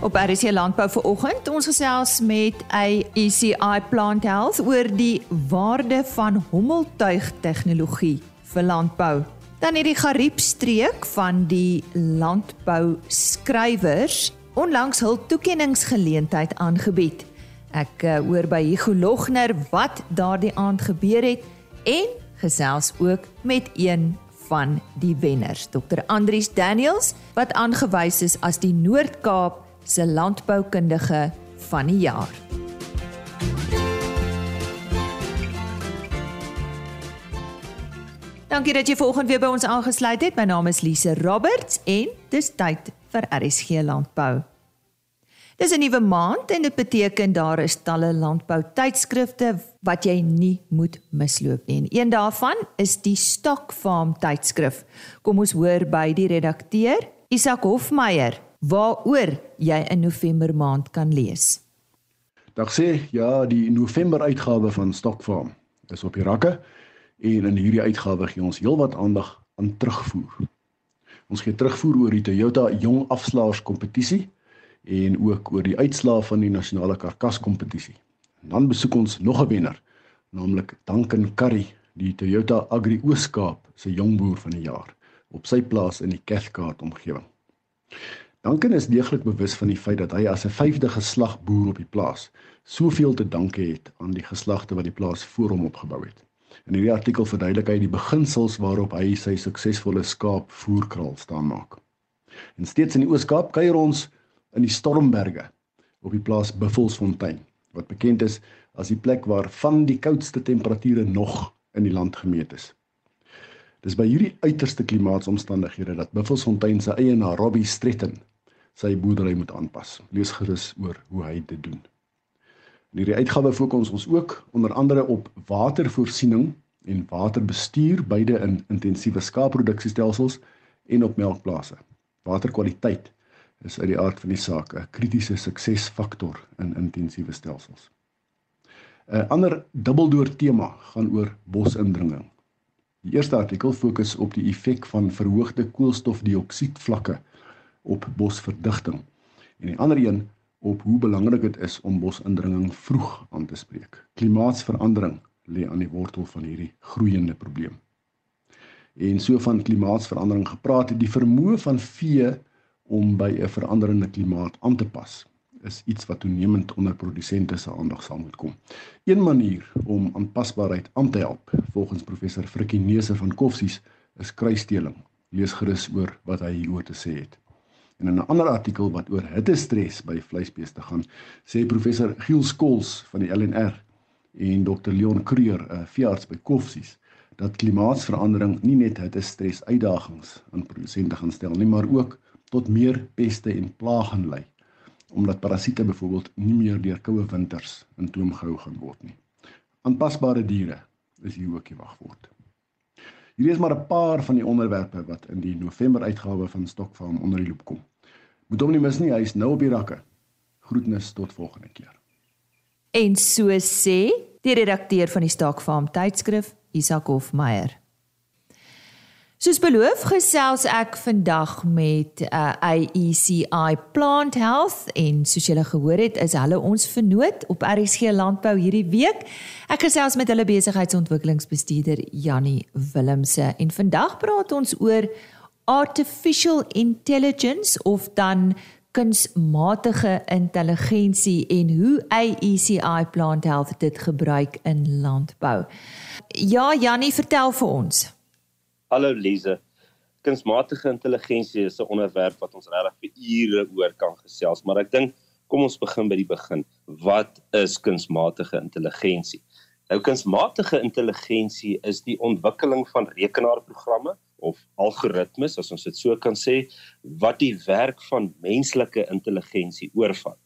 Op RC Landbou vir oggend, ons gesels met AECI Plant Health oor die waarde van hommeltuig tegnologie vir landbou. Dan hierdie Gariepstreek van die landbou skrywers onlangs hul toekenningsgeleentheid aangebied. Ek uh, hoor by Hugo Logner wat daardie aand gebeur het en gesels ook met een van die wenners, Dr. Andrius Daniels, wat aangewys is as die Noord-Kaap se landboukundige van die jaar. Dankie dat jy vanoggend weer by ons aangesluit het. My naam is Lise Roberts en dis tyd vir RSG Landbou. Dis 'n nuwe maand en dit beteken daar is talle landbou tydskrifte wat jy nie moet misloop nie. En een daarvan is die Stock Farm tydskrif. Kom ons hoor by die redakteur, Isak Hofmeyer waaroor jy in November maand kan lees. Dag sê, ja, die November uitgawe van Stock Farm is op die rakke en in hierdie uitgawe gee ons heelwat aandag aan terugvoer. Ons gee terugvoer oor die Toyota Jong Afslaers kompetisie en ook oor die uitslae van die nasionale karkas kompetisie. Dan besoek ons nog 'n wenner, naamlik Duncan Curry, die Toyota Agri Ooskaap se jongboer van die jaar op sy plaas in die Cathcart omgewing. Duncan is deeglik bewus van die feit dat hy as 'n vyfde geslag boer op die plaas soveel te danke het aan die geslagte wat die plaas voor hom opgebou het. In hierdie artikel verduidelik hy die beginsels waarop hy sy suksesvolle skaap voerkraal staan maak. En steeds in die Oos-Kaap kuier ons in die Stormberge op die plaas Buffelsfontein wat bekend is as die plek waar van die koudste temperature nog in die land gemeet is. Dis by hierdie uiterste klimaatsomstandighede dat Buffelsfontein se eienaar Robbie Stretten sy boerdery moet aanpas. Lees gerus oor hoe hy dit doen. In hierdie uitgawe fokus ons ook onder andere op watervoorsiening en waterbestuur beide in intensiewe skaapproduksiestelsels en op melkplase. Waterkwaliteit is uit die aard van die saak 'n kritiese suksesfaktor in intensiewe stelsels. 'n Ander dubbeldoor tema gaan oor bosindringing. Die eerste artikel fokus op die effek van verhoogde koolstofdioksied vlakke op bosverdigting en die ander een op hoe belangrik dit is om bosindringing vroeg aan te spreek. Klimaatsverandering lê aan die wortel van hierdie groeiende probleem. En so van klimaatsverandering gepraat, die vermoë van vee om by 'n veranderende klimaat aan te pas is iets wat toenemend onder produsente se aandag sal moet kom. Een manier om aanpasbaarheid aan te help, volgens professor Frikkie Neuse van Koffsies, is kruisdeling. Lees gerus oor wat hy hieroor te sê het. En in 'n ander artikel wat oor hittestres by vleisbeeste gaan, sê professor Giel Skols van die LNR en Dr Leon Creer, 'n veearts by Koffsies, dat klimaatsverandering nie net hittestres uitdagings aan produsente gaan stel nie, maar ook tot meer peste en plaag gaan lei, omdat parasiete byvoorbeeld nie meer deur koue winters in toom gehou gaan word nie. Aanpasbare diere is hier ook die wagwoord. Hierdie is maar 'n paar van die onderwerpe wat in die November uitgawe van Stokfarm onder die loop kom. Moet hom nie mis nie, hy is nou op die rakke. Groetnis tot volgende keer. En so sê die redakteur van die Stokfarm tydskrif, Isak Hofmeyer. Soos beloof gesels ek vandag met uh, AECI Plant Health en soos julle gehoor het is hulle ons vernoot op RSG Landbou hierdie week. Ek gesels met hulle besigheidsontwikkelingsbestuurder Jannie Willemse en vandag praat ons oor artificial intelligence of dan kunsmatige intelligensie en hoe AECI Plant Health dit gebruik in landbou. Ja, Jannie, vertel vir ons. Hallo Lize. Kunsmatige intelligensie is 'n onderwerp wat ons regtig vir ure oor kan gesels, maar ek dink kom ons begin by die begin. Wat is kunsmatige intelligensie? Nou kunsmatige intelligensie is die ontwikkeling van rekenaarprogramme of algoritmes, as ons dit so kan sê, wat die werk van menslike intelligensie oorvat.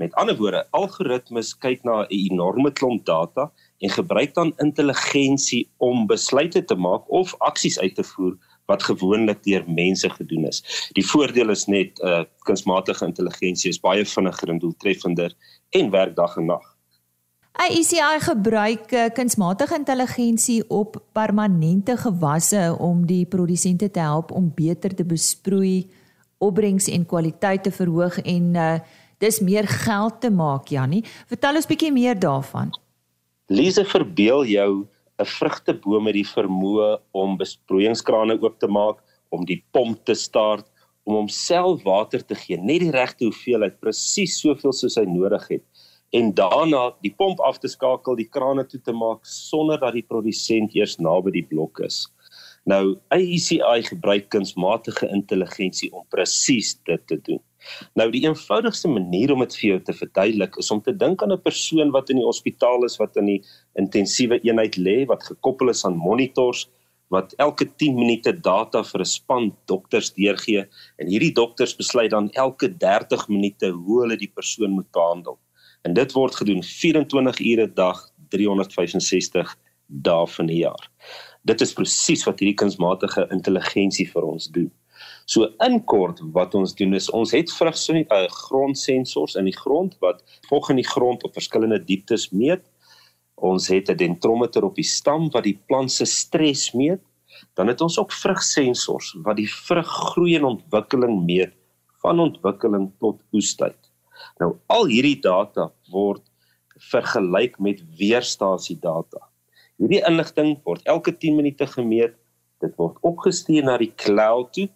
Met ander woorde, algoritmes kyk na 'n enorme klomp data en gebruik dan intelligensie om besluite te maak of aksies uit te voer wat gewoonlik deur mense gedoen is. Die voordeel is net uh, kunsmatige intelligensie is baie vinniger en doeltreffender en werk dag en nag. AICI gebruik uh, kunsmatige intelligensie op permanente gewasse om die produsente te help om beter te besproei opbrengs en kwaliteit te verhoog en uh dis meer geld te maak, Jannie. Vertel ons bietjie meer daarvan. Lise verbeel jou 'n vrugteboom met die vermoë om besproeiingskrane oop te maak, om die pomp te start, om homself water te gee, net die regte hoeveelheid, presies soveel soos hy nodig het en daarna die pomp af te skakel, die krane toe te maak sonder dat die produsent eers naby die blok is. Nou AECI gebruik kunsmatige intelligensie om presies dit te doen. Nou die eenvoudigste manier om dit vir jou te verduidelik is om te dink aan 'n persoon wat in die hospitaal is wat in die intensiewe eenheid lê wat gekoppel is aan monitors wat elke 10 minute data vir 'n span dokters deurgee en hierdie dokters besluit dan elke 30 minute hoe hulle die persoon moet behandel. En dit word gedoen 24 ure 'n dag, 365 dae van die jaar. Dit is presies wat hierdie kunsmatige intelligensie vir ons doen. So in kort wat ons doen is ons het vrugse uh, grondsensors in die grond wat volg in die grond op verskillende dieptes meet. Ons het 'n dentrometer op die stam wat die plant se stres meet. Dan het ons ook vrugsensors wat die vruggroei en ontwikkeling meet van ontwikkeling tot oestyd. Nou al hierdie data word vergelyk met weerstasie data. Hierdie inligting word elke 10 minute gemeet. Dit word opgestuur na die cloud toe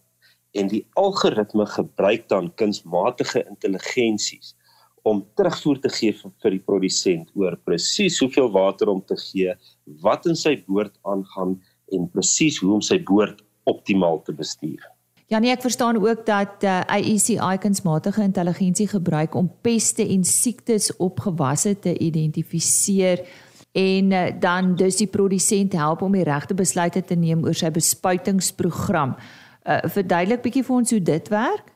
en die algoritme gebruik dan kunsmatige intelligensies om terugvoer te gee vir, die produsent oor presies hoeveel water om te gee, wat in sy boord aangaan en presies hoe om sy boord optimaal te bestuur. Ja nee, ek verstaan ook dat uh, AECI kunsmatige intelligensie gebruik om peste en siektes op gewasse te identifiseer en uh, dan dus die produsent help om die regte besluite te neem oor sy bespuitingsprogram. Uh, verduidelik bietjie vir ons hoe dit werk?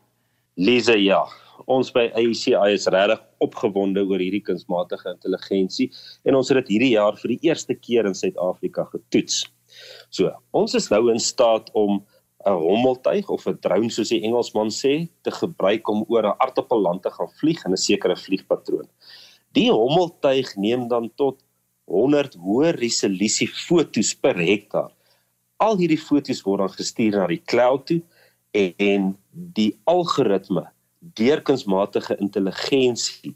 Lise, ja. Ons by ACI is regtig opgewonde oor hierdie kunsmatige intelligensie en ons het dit hierdie jaar vir die eerste keer in Suid-Afrika getoets. So, ons is nou in staat om 'n hommeltuig of 'n drone soos die Engelsman sê te gebruik om oor 'n aardappelland te gaan vlieg in 'n sekere vliegpatroon. Die hommeltuig neem dan tot 100 hoë resolusie fotos per hektaar. Al hierdie fotos word dan gestuur na die cloud toe en die algoritme deur kunsmatige intelligensie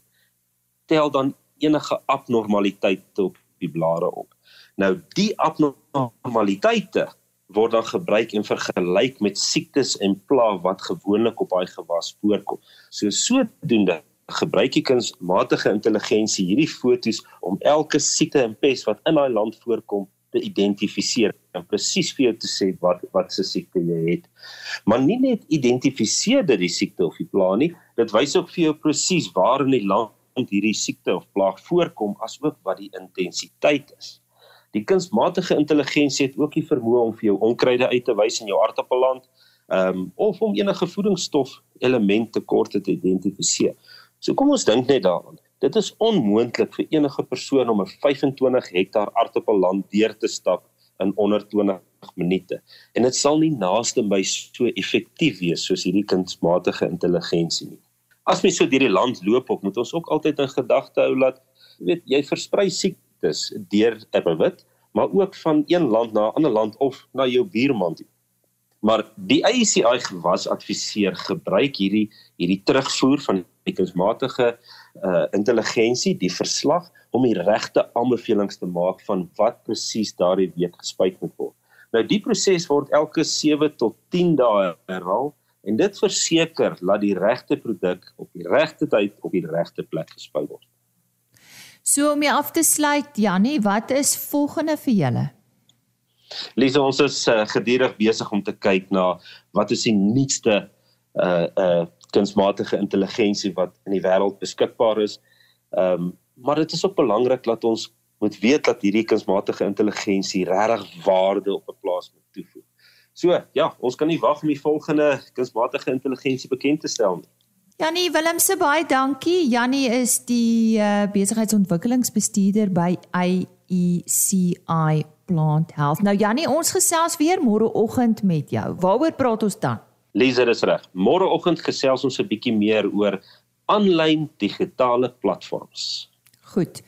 tel dan enige abnormaliteite op die blare op. Nou die abnormaliteite word dan gebruik en vergelyk met siektes en pla wat gewoonlik op daai gewas voorkom. So sodoende gebruik die kunsmatige intelligensie hierdie fotos om elke siekte en pes wat in daai land voorkom te identifiseer en presies vir jou te sê wat wat se siekte jy het. Maar nie net identifiseer dit die siekte of die plaag nie, dit wys ook vir jou presies waar in die land hierdie siekte of plaag voorkom asook wat die intensiteit is. Die kunsmatige intelligensie het ook die vermoë om vir jou onkruide uit te wys in jou aardappelland, ehm um, of om enige voedingsstof elemente tekorte te identifiseer. So kom ons dink net daaraan. Dit is onmoontlik vir enige persoon om 'n 25 hektaar aardappelland deur te stap in onder 20 minute. En dit sal nie naaste by so effektief wees soos hierdie kunsmatige intelligensie nie. As mens so deur die land loop, op, moet ons ook altyd in gedagte hou dat weet jy versprei siektes deur 'n bewit, maar ook van een land na 'n ander land of na jou buurman toe. Maar die ACI gewas adviseer gebruik hierdie hierdie terugvoer van die kunsmatige uh intelligensie die verslag om die regte aanbevelings te maak van wat presies daardie week gespuit moet word. Nou die proses word elke 7 tot 10 dae herhaal en dit verseker dat die regte produk op die regte tyd op die regte plek gespuit word. So om jy af te sluit Jannie, wat is volgende vir julle? Lisa, ons is uh, gedurig besig om te kyk na wat is die nuutste uh uh kunsmatige intelligensie wat in die wêreld beskikbaar is. Ehm um, maar dit is ook belangrik dat ons moet weet dat hierdie kunsmatige intelligensie regtig waarde op 'n plaas moet toevoeg. So, ja, ons kan nie wag om die volgende kunsmatige intelligensie bekend te stel nie. Jannie Willemse baie dankie. Jannie is die uh, besigheidsontwikkelingsbestuurder by IECI Plant Health. Nou Jannie, ons gesels weer môreoggend met jou. Waaroor praat ons dan? Leser is reg. Môreoggend gesels ons 'n bietjie meer oor aanlyn digitale platforms. Goed.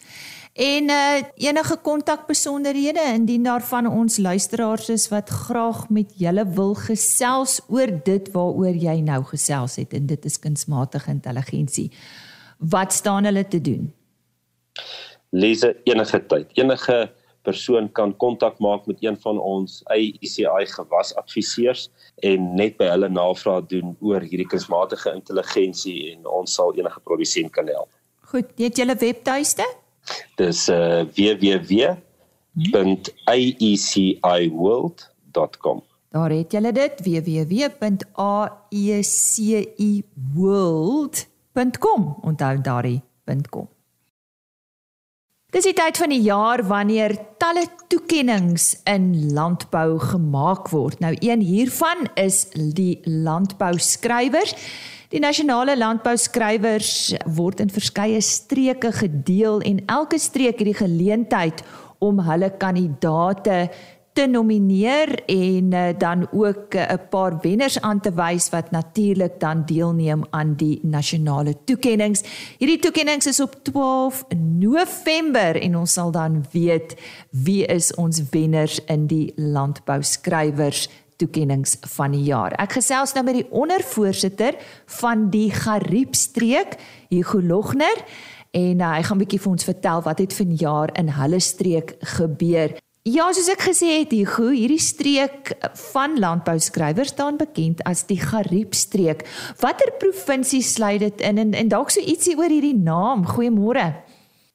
En uh enige kontakbesonderhede indien daar van ons luisteraars is wat graag met julle wil gesels oor dit waaroor jy nou gesels het en dit is kunsmatige intelligensie. Wat staan hulle te doen? Lees enige tyd. Enige persoon kan kontak maak met een van ons AECI gewasadviseurs en net by hulle navraag doen oor hierdie kunsmatige intelligensie en ons sal enige produsent kan help. Goed, jy het julle webtuiste? Dis uh, www.aeciworld.com. Daar het julle dit www.aeciworld.com. Onthou daardie.com. Dis die tyd van die jaar wanneer talle toekenninge in landbou gemaak word. Nou een hiervan is die landbouskrywers. Die nasionale landbouskrywers word in verskeie streke gedeel en elke streek het die geleentheid om hulle kandidaate te nomineer en uh, dan ook eh, 'n uh, paar wenners aan te wys wat natuurlik dan deelneem aan die nasionale toekenninge. Hierdie toekenninge is op 12 November en ons sal dan weet wie is ons wenners in die landbouskrywers toekenninge van die jaar. Ek gesels nou met die ondervoorsitter van die Gariepstreek, Hugo Logner en uh, hy gaan 'n bietjie vir ons vertel wat het vanjaar in hulle streek gebeur. Ja, soos ek gesê het, Hugo, hierdie streek van landbouskrywers staan bekend as die Gariepstreek. Watter provinsie sluit dit in en en dalk so ietsie oor hierdie naam? Goeiemôre.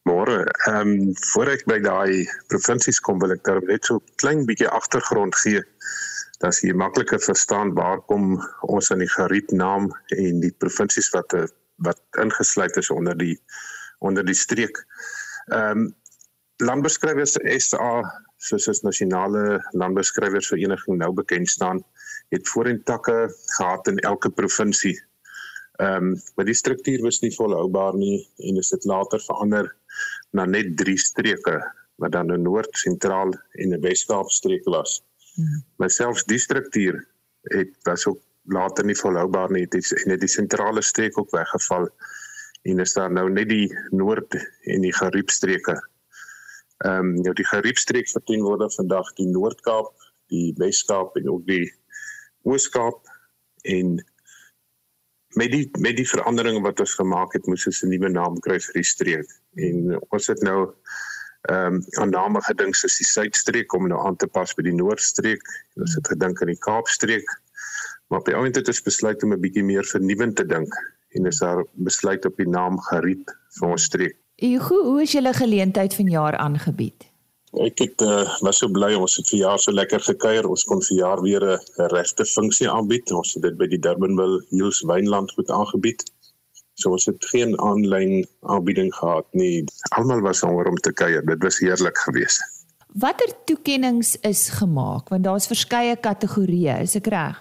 Môre. Ehm um, voor ek by daai provinsies kom, wil ek daar net so klein bietjie agtergrond gee. Dat jy makliker verstaan waar kom ons aan die Gariep naam en die provinsies wat wat ingesluit is onder die onder die streek. Ehm um, Landbeskrywers SA soos as nasionale landbeskrywersvereniging nou bekend staan, het voorheen takke gehad in elke provinsie. Ehm um, maar die struktuur was nie volhoubaar nie en is dit later verander na net 3 streke wat dan 'n noord, sentraal en 'n Wes-Kaap streek was. Hmm. Maar selfs die struktuur het was ook later nie volhoubaar nie het, en het die sentrale streek ook weggeval en is daar nou net die noord en die Gariepstreke Ehm um, nou die Gariepstreek verteenwoordig vandag die Noord-Kaap, die Wes-Kaap en ook die Oos-Kaap en met die met die veranderinge wat ons gemaak het, moes ons 'n nuwe naam kry vir die streek. En ons het nou ehm um, aan name gedink soos die Suidstreek om nou aan te pas by die Noordstreek. Ons het gedink aan die Kaapstreek. Maar op die oomblik het ons besluit om 'n bietjie meer vernuwend te dink en is daar besluit op die naam Gariep vir ons streek. Hugo, hoe is julle geleentheid vanjaar aangebied? Ek het uh, was so bly ons het vir jaar so lekker gekuier. Ons kon vir jaar weer 'n regte funksie aanbied. Ons het dit by die Durbanville Hills Wynland goed aangebied. So ons het geen aanlyn aanbieding gehad nie. Almal was honger om te kuier. Dit was heerlik geweest. Watter toekenninge is gemaak? Want daar's verskeie kategorieë, is ek reg?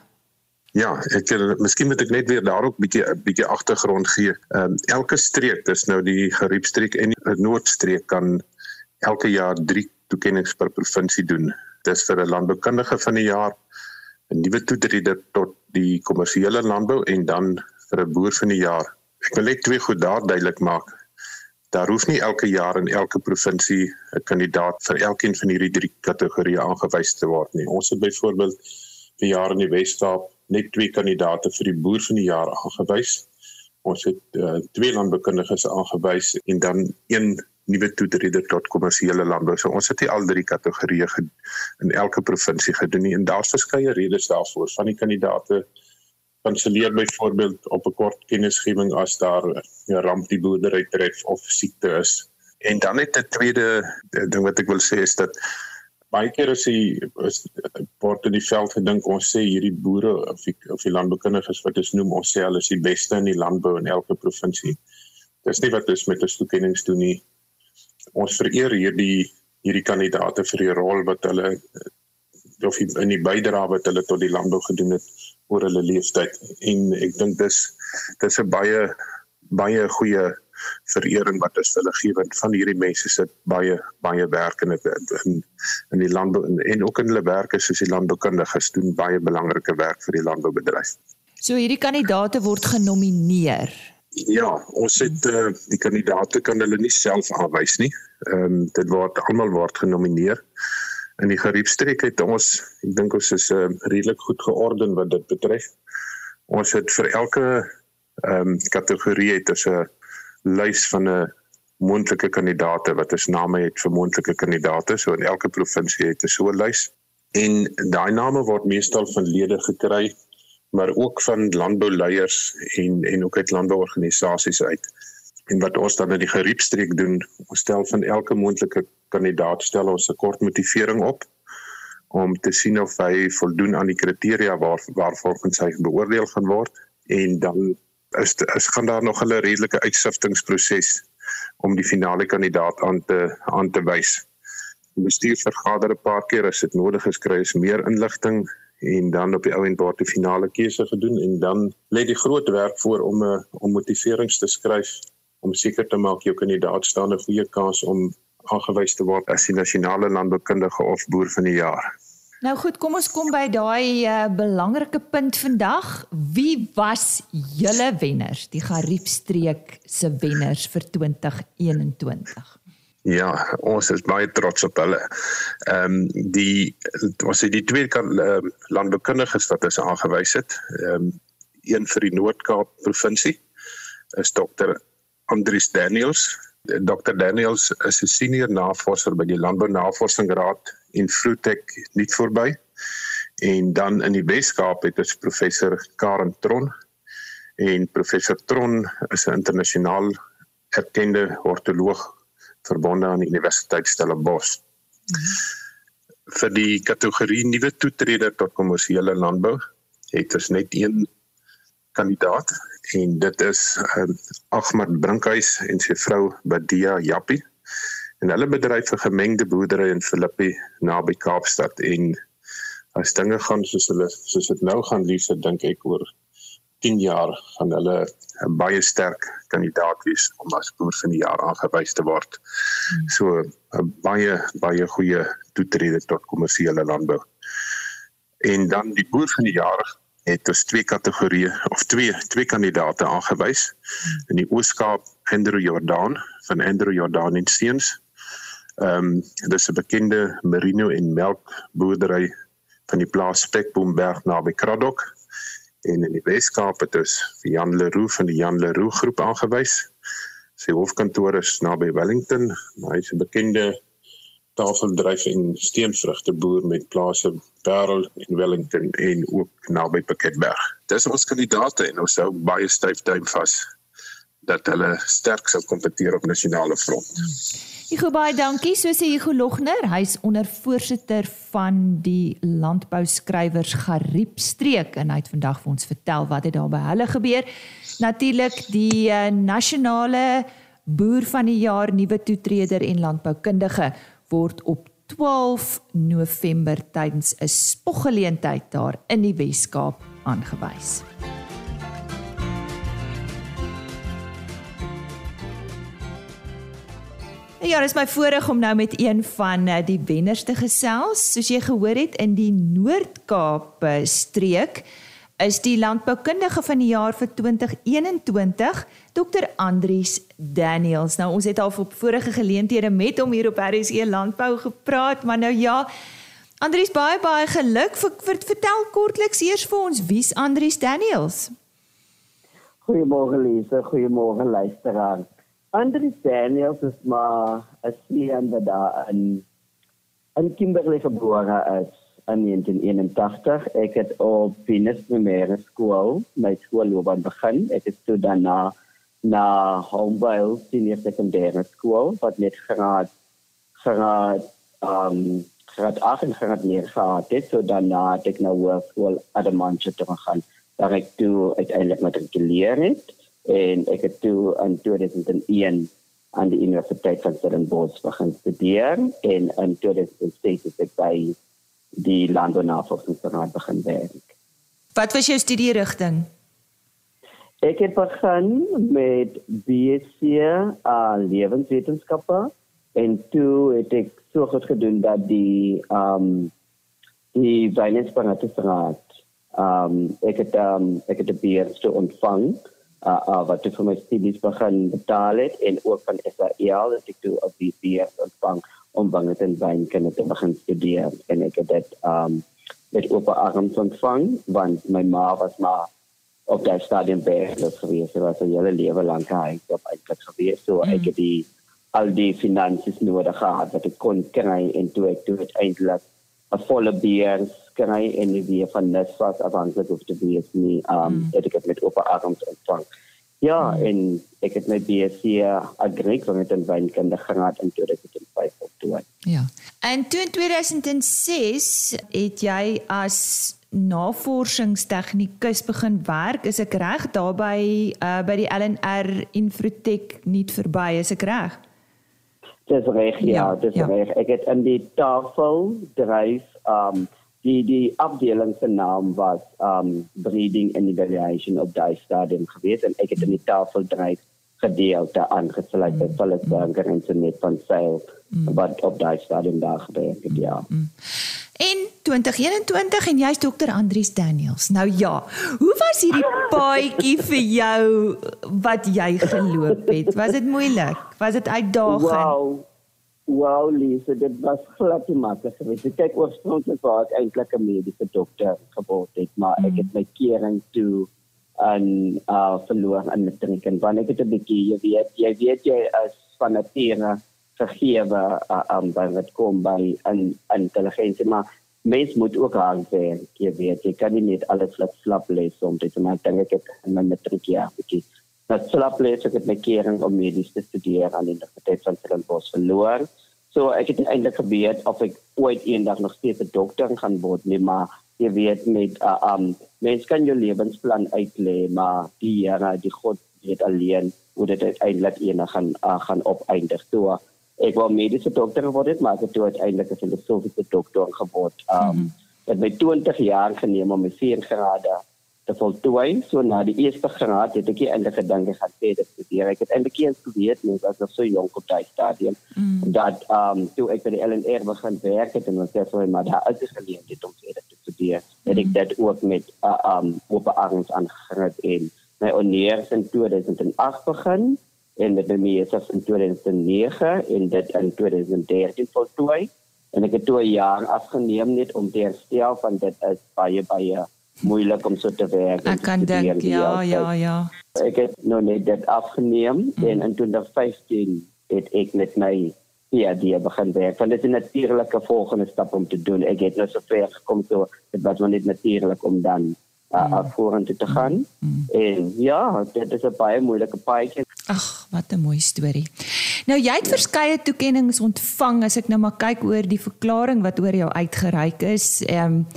Ja, ek eh, miskien moet ek net weer daarop bietjie 'n bietjie agtergrond gee. Ehm um, elke streek, dis nou die Gariepstreek en die Noordstreek kan elke jaar 3 toekenninge per provinsie doen. Dis vir 'n landboukundige van die jaar, 'n nuwe toetreder tot die kommersiële landbou en dan vir 'n boer van die jaar. Ek wil net twee goed daar duidelik maak. Daar hoef nie elke jaar in elke provinsie 'n kandidaat vir elkeen van hierdie drie kategorieë aangewys te word nie. Ons het byvoorbeeld vir jaar in die Wes-Kaap net twee kandidate vir die boer van die jaar aangewys. Ons het uh, twee landboukundiges aangewys en dan een nuwe toetreder tot kommersiële landbou. So ons het hier al drie kategorieë in elke provinsie gedoen en daar's verskeie redes daarvoor. Van die kandidate kanselleer byvoorbeeld op 'n kort kennisgewing as daar 'n ramp die boerdery tref of siekte is. En dan net 'n tweede eh, ding wat ek wil sê is dat baie keer as jy is word in die veld gedink ons sê hierdie boere of die, of die landboukundiges wat ons noem ons sê hulle is die beste in die landbou in elke provinsie. Dis nie wat ons met ons toekenninge doen nie. Ons vereer hierdie hierdie kandidate vir die rol wat hulle of in die bydrae wat hulle tot die landbou gedoen het oor hulle lewenstyd en ek dink dis dis 'n baie baie goeie verering wat ons hulle gee want van hierdie mense sit baie baie werk in in in die landbou en, en ook in hulle werke soos die landboukundiges doen baie belangrike werk vir die landboubedryf. So hierdie kandidate word genomineer Ja, ons het uh, die kandidaate kan hulle nie self aanwys nie. Ehm um, dit word almal word genomineer. In die geriepstreek het ons, ek dink ons is uh, redelik goed georden wat dit betref. Ons het vir elke ehm um, kategorie het ons 'n lys van 'n moontlike kandidaate wat ons name het vir moontlike kandidaate. So in elke provinsie het 'n so 'n lys. En daai name word meestal van lede gekry maar ook van landbouleiers en en ook uit landbouorganisasies uit. En wat ons dan in die geriepstreek doen, ons stel van elke moontlike kandidaat stel ons 'n kort motivering op om te sien of hy voldoen aan die kriteria waar waarvolgens hy beoordeel gaan word en dan is is gaan daar nog 'n redelike uitsiftingsproses om die finale kandidaat aan te aan te wys. Die bestuur vergader 'n paar keer as dit nodig is kry ons meer inligting en dan op die ou en paar die finale keuse gedoen en dan lê die groot werk voor om 'n eh, om motiverings te skryf om seker te maak jou kandidaat staan 'n goeie kans om aangewys te word as die nasionale landboukundige of boer van die jaar. Nou goed, kom ons kom by daai uh, belangrike punt vandag. Wie was julle wenners, die Gariepstreek se wenners vir 2021? Ja, ons is baie trots op hulle. Ehm um, die was dit die twee kan uh, landboukundiges wat ons aangewys het. Ehm um, een vir die Noord-Kaap provinsie is Dr. Andrius Daniels. Dr. Daniels is 'n senior navorser by die Landbou Navorsingsraad in Frutek niet verby. En dan in die Wes-Kaap het ons professor Karen Tron. En professor Tron is 'n internasionaal erkende ortoloog verbonde aan die Universiteit Stellenbosch. Mm -hmm. Vir die kategorie nuwe toetreder tot kommersiële landbou het ons net een kandidaat en dit is um, Ahmad Brinkhuis en sy vrou Badia Jappi. En hulle bedryf 'n gemengde boerdery in Filippi naby Kaapstad en as dinge gaan soos hulle soos dit nou gaan lief, dink ek oor 10 jaar gaan hulle 'n baie sterk kandidaat wees om as boer van die jaar aangewys te word. Hmm. So 'n baie baie goeie toetrede tot kommersiële landbou. En dan die boer van die jaar het ons twee kategorieë of twee twee kandidate aangewys. Hmm. In die Oos-Kaap Andrew Jordan van Andrew Jordan en Seuns. Ehm um, dis 'n bekende merino en melkboerdery van die plaas Spekboomberg naby Kraddock en in die Weskaap het ons vir Jan Leroux van die Jan Leroux groep aangewys. Sy hoofkantoor is naby Wellington, maar hy is 'n bekende tafeldryf en steenvrugteboer met plase Parel en Wellington en ook naby Piketberg. Dis ons kandidaate en ons hou baie styf duim vas dat hulle sterk sou kompeteer op nasionale front. Hugo baie dankie. So sê Hugo Logner, hy's ondervoorsitter van die landbouskrywers Gariepstreek en hy het vandag vir ons vertel wat het daar by hulle gebeur. Natuurlik die uh, nasionale boer van die jaar nuwe toetreder en landboukundige word op 12 November tydens 'n spoggeleentheid daar in die Wes-Kaap aangewys. Ja, dit is my voorreg om nou met een van eh, die wenners te gesels. Soos jy gehoor het in die Noord-Kaap streek is die landboukundige van die jaar vir 2021 Dr. Andries Daniels. Nou ons het al op vorige geleenthede met hom hier op RSE Landbou gepraat, maar nou ja, Andries baie baie geluk. Ver, ver, vertel kortliks eers vir ons wie's Andries Daniels? Goeiemôre Lise, goeiemôre luisteraars. Andries Daniels is maar 'n seende daar in in Kimberley gebore is in 1981. Ek het op Venus Primêre Skool my skoolloopbaan begin. Ek het toe daarna na Homeboyle Senior Secondary School wat net graad graad um graad 8 en graad 9 gehad het. So daarna het ek na Hoërskool Adamantje toe gegaan waar ek toe uiteindelik matrikuleer het en ek het toe in 2001 aan die Universiteit van Stellenbosch begin studeer en in 2006 het ek by die Landbounavorsingsraad begin werk. Wat was jou studierigting? Ek het begin met BSc uh, lewenswetenskappe en toe het ek so goed gedoen dat die um die Wynenspanatesraad um ek het um ek het die BSc ontvang uh, uh wat ek vir my studies begin betaal het en ook van SAEL dat ek toe op die BS ontvang om bange en wynkunde te begin studeer en ek het dit um met oop arms ontvang want my ma was maar op daai stadium werkloos geweest. Sy was 'n hele lewe lank gehuis op eintlik geweest. So mm. ek het die al die finansies nodig gehad wat ek kon kry en toe ek toe uiteindelik 'n volle beers kry en nie weer van net was afhanklik of te wees nie. Um mm. het ek met oop arms ontvang. Ja, mm. en ek het my BSc agriek van met 'n wynkunde gehad in 2005 op toe. Ja. En toe in 2006 het jy as navorsingstegnikus begin werk. Is ek reg daarby uh, by die LNR Infrotech nie verby is ek reg? Dis reg ja, ja dis ja. reg. Ek het in die tafel dryf um die die afdeling se naam was um breeding and evaluation of die stadium geweest en ek het in die tafel dryf gedeelte aangesluit by Philips mm. Burger en se net van sale mm. wat op die stadium daar gebeur het ja. Mm. En 2021 en jy's dokter Andrius Daniels. Nou ja, hoe was hierdie paadjie vir jou wat jy geloop het? Was dit moeilik? Was dit uitdagend? Wow. Wow, Lisa, dit was glad nie maklik geweest. Ek kyk oorspronklik waar ek eintlik 'n mediese dokter geword het, maar ek het my kering toe aan uh verloor aan matriek. En wanneer ek het 'n bietjie jy weet jy weet jy as van nature vergewe uh, um by wat kom by 'n intelligensie maar mens moet ook aan werk jy weet. Jy kan nie net alles flap flap lees om dit te maak dink ek het in my matriek ja bietjie dat flap lees ek het my kering om medies te studeer aan die Universiteit van Stellenbosch verloor so ek het eintlik geweet of ek ooit eendag nog steeds 'n dokter gaan word nie maar jy weet met uh, um mens kan jou lewensplan uitlê maar die Here die God weet alleen hoe dit uiteindelik eendag gaan uh, gaan opeindig toe ek wou mediese dokter geword het, maar ek het toe uiteindelik 'n filosofiese dokter geword. Um mm -hmm. het my 20 jaar geneem om my vier grade te voltooi. So na die eerste graad het ek eintlik gedink ek gaan verder studeer. Ek het eintlik eens geweet mens was nog so jonk op daai stadium mm dat um toe ek by die LNR begin werk het en ons het so maar daar is geleentheid om verder te studeer. Mm. Het ek dit ook met uh, um op arms aangegaan en my honeurs in 2008 begin en dit het my self in 2009 en dit in 2013 voltooi en ek het toe 'n jaar afgeneem net om te herstel van dit is baie baie moeilik om so te werk. Ek kan dink ja ja ja. Ek het nou net dit afgeneem mm. en in 2015 het ek met my ja die begin werk. Want dit is 'n natuurlike volgende stap om te doen. Ek het nou so ver gekom so dit was net natuurlik om dan uh, mm. vorentoe te gaan. Mm. En ja, dit is 'n baie moeilike paadjie. Ag, wat 'n mooi storie. Nou jy het verskeie toekenninge ontvang as ek nou maar kyk oor die verklaring wat oor jou uitgereik is. Ehm um,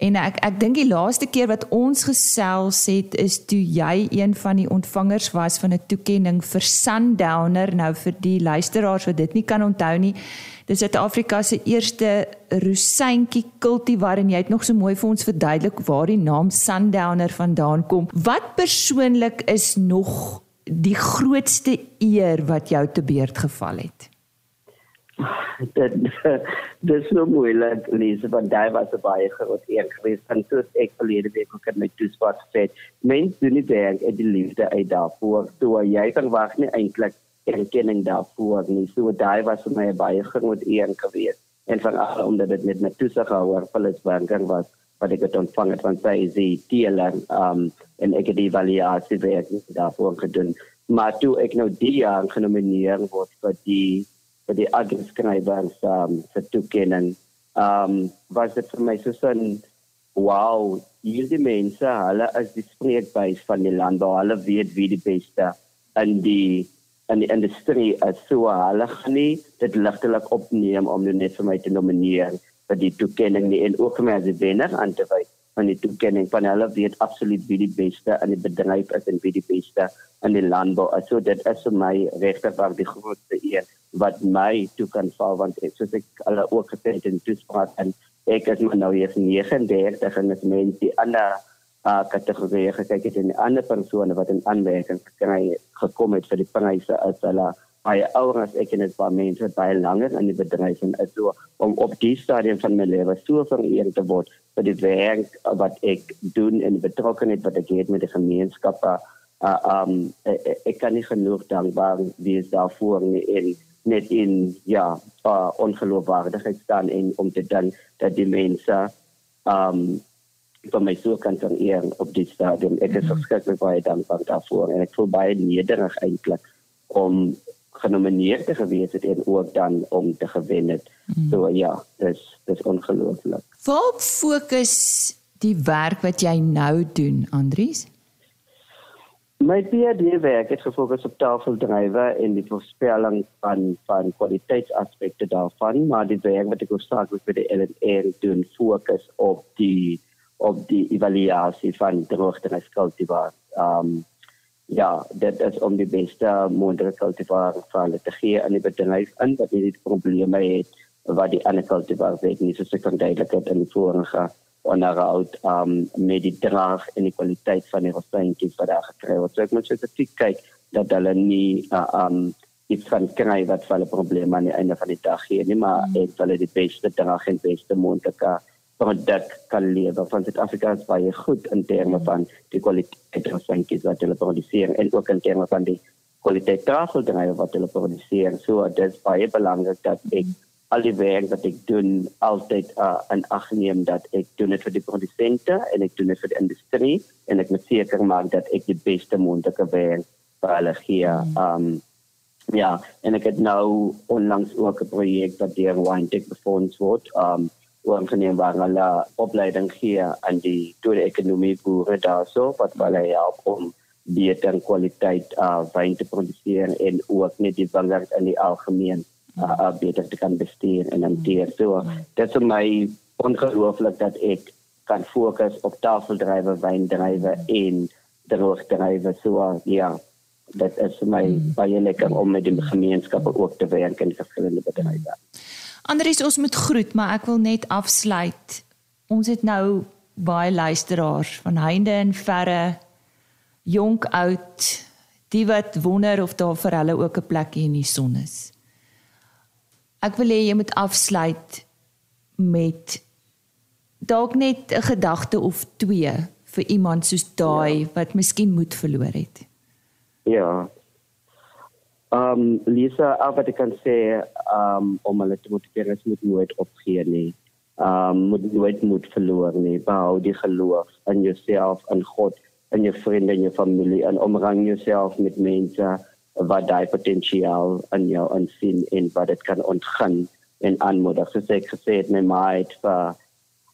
en ek ek dink die laaste keer wat ons gesels het is toe jy een van die ontvangers was van 'n toekenning vir Sundowner. Nou vir die luisteraars wat dit nie kan onthou nie, dis Suid-Afrika se eerste rosientjie kultivar en jy het nog so mooi vir ons verduidelik waar die naam Sundowner vandaan kom. Wat persoonlik is nog die grootste eer wat jou te beurt geval het? Dit dis so moeilik lees want daai was 'n baie groot eer geweest en soos ek verlede week ook in my toespraak gesê het mens doen nie werk uit die liefde uit daarvoor toe jy verwag nie eintlik erkenning daarvoor nie. So daai was vir my baie groot eer geweest. En van al omdat dit met my toesighouer Phyllis Banker was wat ek het ontvang het van sy die teeler um en ek het die evaluasie werk daarvoor gedoen. Maar toe ek nou die jaar genomineer word vir die vir die agriskrywers um vir toekenning. Um was dit vir my so 'n wow hierdie mense hulle is die spreekbuis van die land hulle weet wie die beste in die in die industrie is. So hulle gaan nie dit ligtelik opneem om net vir my te nomineer vir die toekenning nie en ook vir my as 'n wenner aan te wys van die toekenning van hulle weet absoluut wie die beste in die bedryf is en wie die beste in die landbou is. So dit is vir my regtig waar die grootste eer wat my toe kan val want ek soos ek al ook gesê het in toespraak en ek is maar nou hier 39 en dit mens die ander uh, kategorieë gekyk het en die ander persone wat in aanmerking gekry gekom het vir die pryse as hulle baie ouer as ek en dit baie mense baie langer in die bedryf en is so om op die stadium van my lewe so vereerd te word vir die werk wat ek doen en die betrokkenheid wat ek het met die gemeenskappe uh, um ek, ek kan nie genoeg dankbaar wees daarvoor nie en net in ja uh, ongeloofwaardigheid staan en om te dan dat die mense um van my so kan kan eer op die stadium ek is mhm. verskriklik baie dankbaar daarvoor en ek voel baie nederig eintlik om genomineer te gewees het en ook dan om te gewen het. Mm. So ja, dis dis ongelooflik. Waar fokus die werk wat jy nou doen, Andries? My PhD werk het gefokus op tafeldrywe en die voorspelling van van kwaliteitsaspekte daarvan, maar die werk wat ek oorspronklik met die LNR doen, fokus op die op die evaluasie van droogte en kultivar. Um ja, dit is om die beste moontlike cultivar van te gee aan die bedryf in wat nie die probleme het wat die ander cultivars het nie soos ek kan duidelik het in die vorige onderhoud um met die draag en die kwaliteit van die rostentjies wat daar gekry word. So ek moet spesifiek kyk dat hulle nie uh, um iets van kry wat vir 'n probleem aan die einde van die dag gee nie, maar mm. het hulle die beste draag en beste moontlike produk kan lewer van Suid-Afrika is baie goed in terme van die kwaliteit van sandwiches wat hulle produseer en ook in terme van die kwaliteit tafeldrywe wat hulle produseer. So dit is baie belangrik dat ek al die werk wat ek doen altyd uh, in ag neem dat ek doen dit vir die produsente en ek doen dit vir die industrie en ek moet seker maak dat ek die beste moontlike werk vir hulle gee. Um ja, en ek het nou onlangs ook 'n projek wat deur Windtech befonds word. Um oorgeneem waar hulle opleiding gee aan die tweede ekonomie boere daarso wat hulle help om beter kwaliteit uh wyn te produseer en ook net die wingerd in die algemeen uh, uh beter te kan bestuur en hanteer. So dit is my ongelooflik dat ek kan fokus op tafeldrywe, wyndrywe en droogdrywe. So uh, ja, dit is my baie lekker om met die gemeenskappe ook te werk in verskillende bedrywe. Andries, ons moet groet, maar ek wil net afsluit. Ons het nou baie luisteraars van heinde en verre, jonk oud, die wat wonder of daar vir hulle ook 'n plekkie in die son is. Ek wil hê jy moet afsluit met dalk net 'n gedagte of twee vir iemand soos daai ja. wat miskien moed verloor het. Ja, um, Lisa, af wat ek kan sê, um, om hulle te motiveer is moet nooit opgee nie. Um, moet nooit moed verloor nie. Bou die geloof in jouself, in God, in jou vriende en jou familie en omring jouself met mense wat daai potensiaal in jou insien en wat dit kan ontgin en aanmoedig. Soos ek gesê het, my maat vir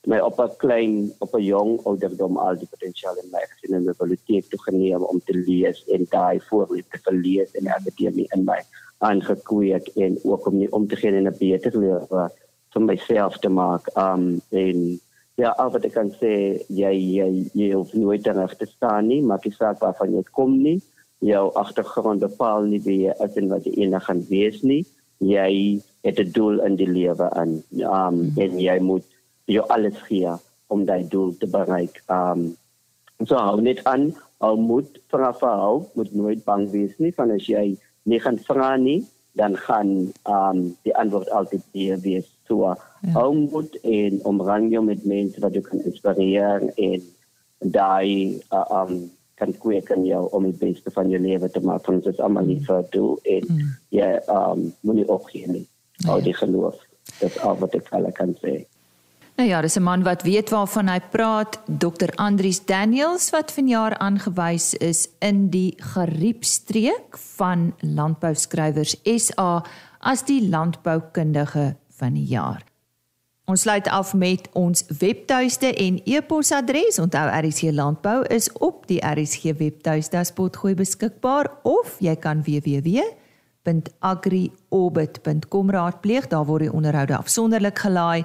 my op 'n klein op 'n jong ouderdom al die potensiaal in my gesien en biblioteek toe geneem om te lees en daai voorliefde vir lees en akademie in my aangekweek en ook om nie om te gee in 'n beter lewe vir myself te maak um en ja al wat ek kan sê jy jy jy hoef nooit terug te staan nie maar ek sê waarvan jy kom nie. Jou agtergrond bepaal nie wie jy is en wat jy eendag gaan wees nie. Jy het 'n doel in die lewe aan um en jy moet jou alles gee om daai doel te bereik. Um so hou net aan, hou moed, vra vir hulp, moet nooit bang wees nie van as jy nie gaan vra nie, dan gaan um die antwoord altyd hier wees. So ja. hou moed en omring jou met mense wat jou kan inspireer en daai uh, um kan kweek in jou om die beste van jou lewe te maak. Ons is almal hier vir doel en mm. ja, um moenie opgee nie. Hou ja. die geloof. Dit is al wat ek kan sê. Nou ja, dis 'n man wat weet waarvan hy praat, Dr. Andrius Daniels wat vanjaar aangewys is in die Gariepstreek van Landbouskrywers SA as die landboukundige van die jaar. Ons sluit af met ons webtuiste en e-posadres. Onthou RSG Landbou is op die RSG webtuiste as potgooi beskikbaar of jy kan www.agriorbit.com raadpleeg. Daar word die onderhoude afsonderlik gelaai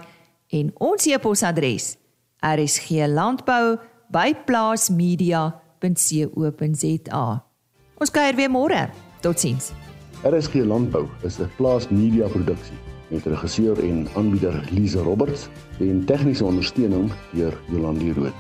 en ons e-posadres rsglandbou@plaasmedia.co.za. Ons kuier weer môre. Totsiens. RSG Landbou is 'n Plaas Media produksie met regisseur en aanbieder Lize Roberts en tegniese ondersteuning deur Jolande Rooi.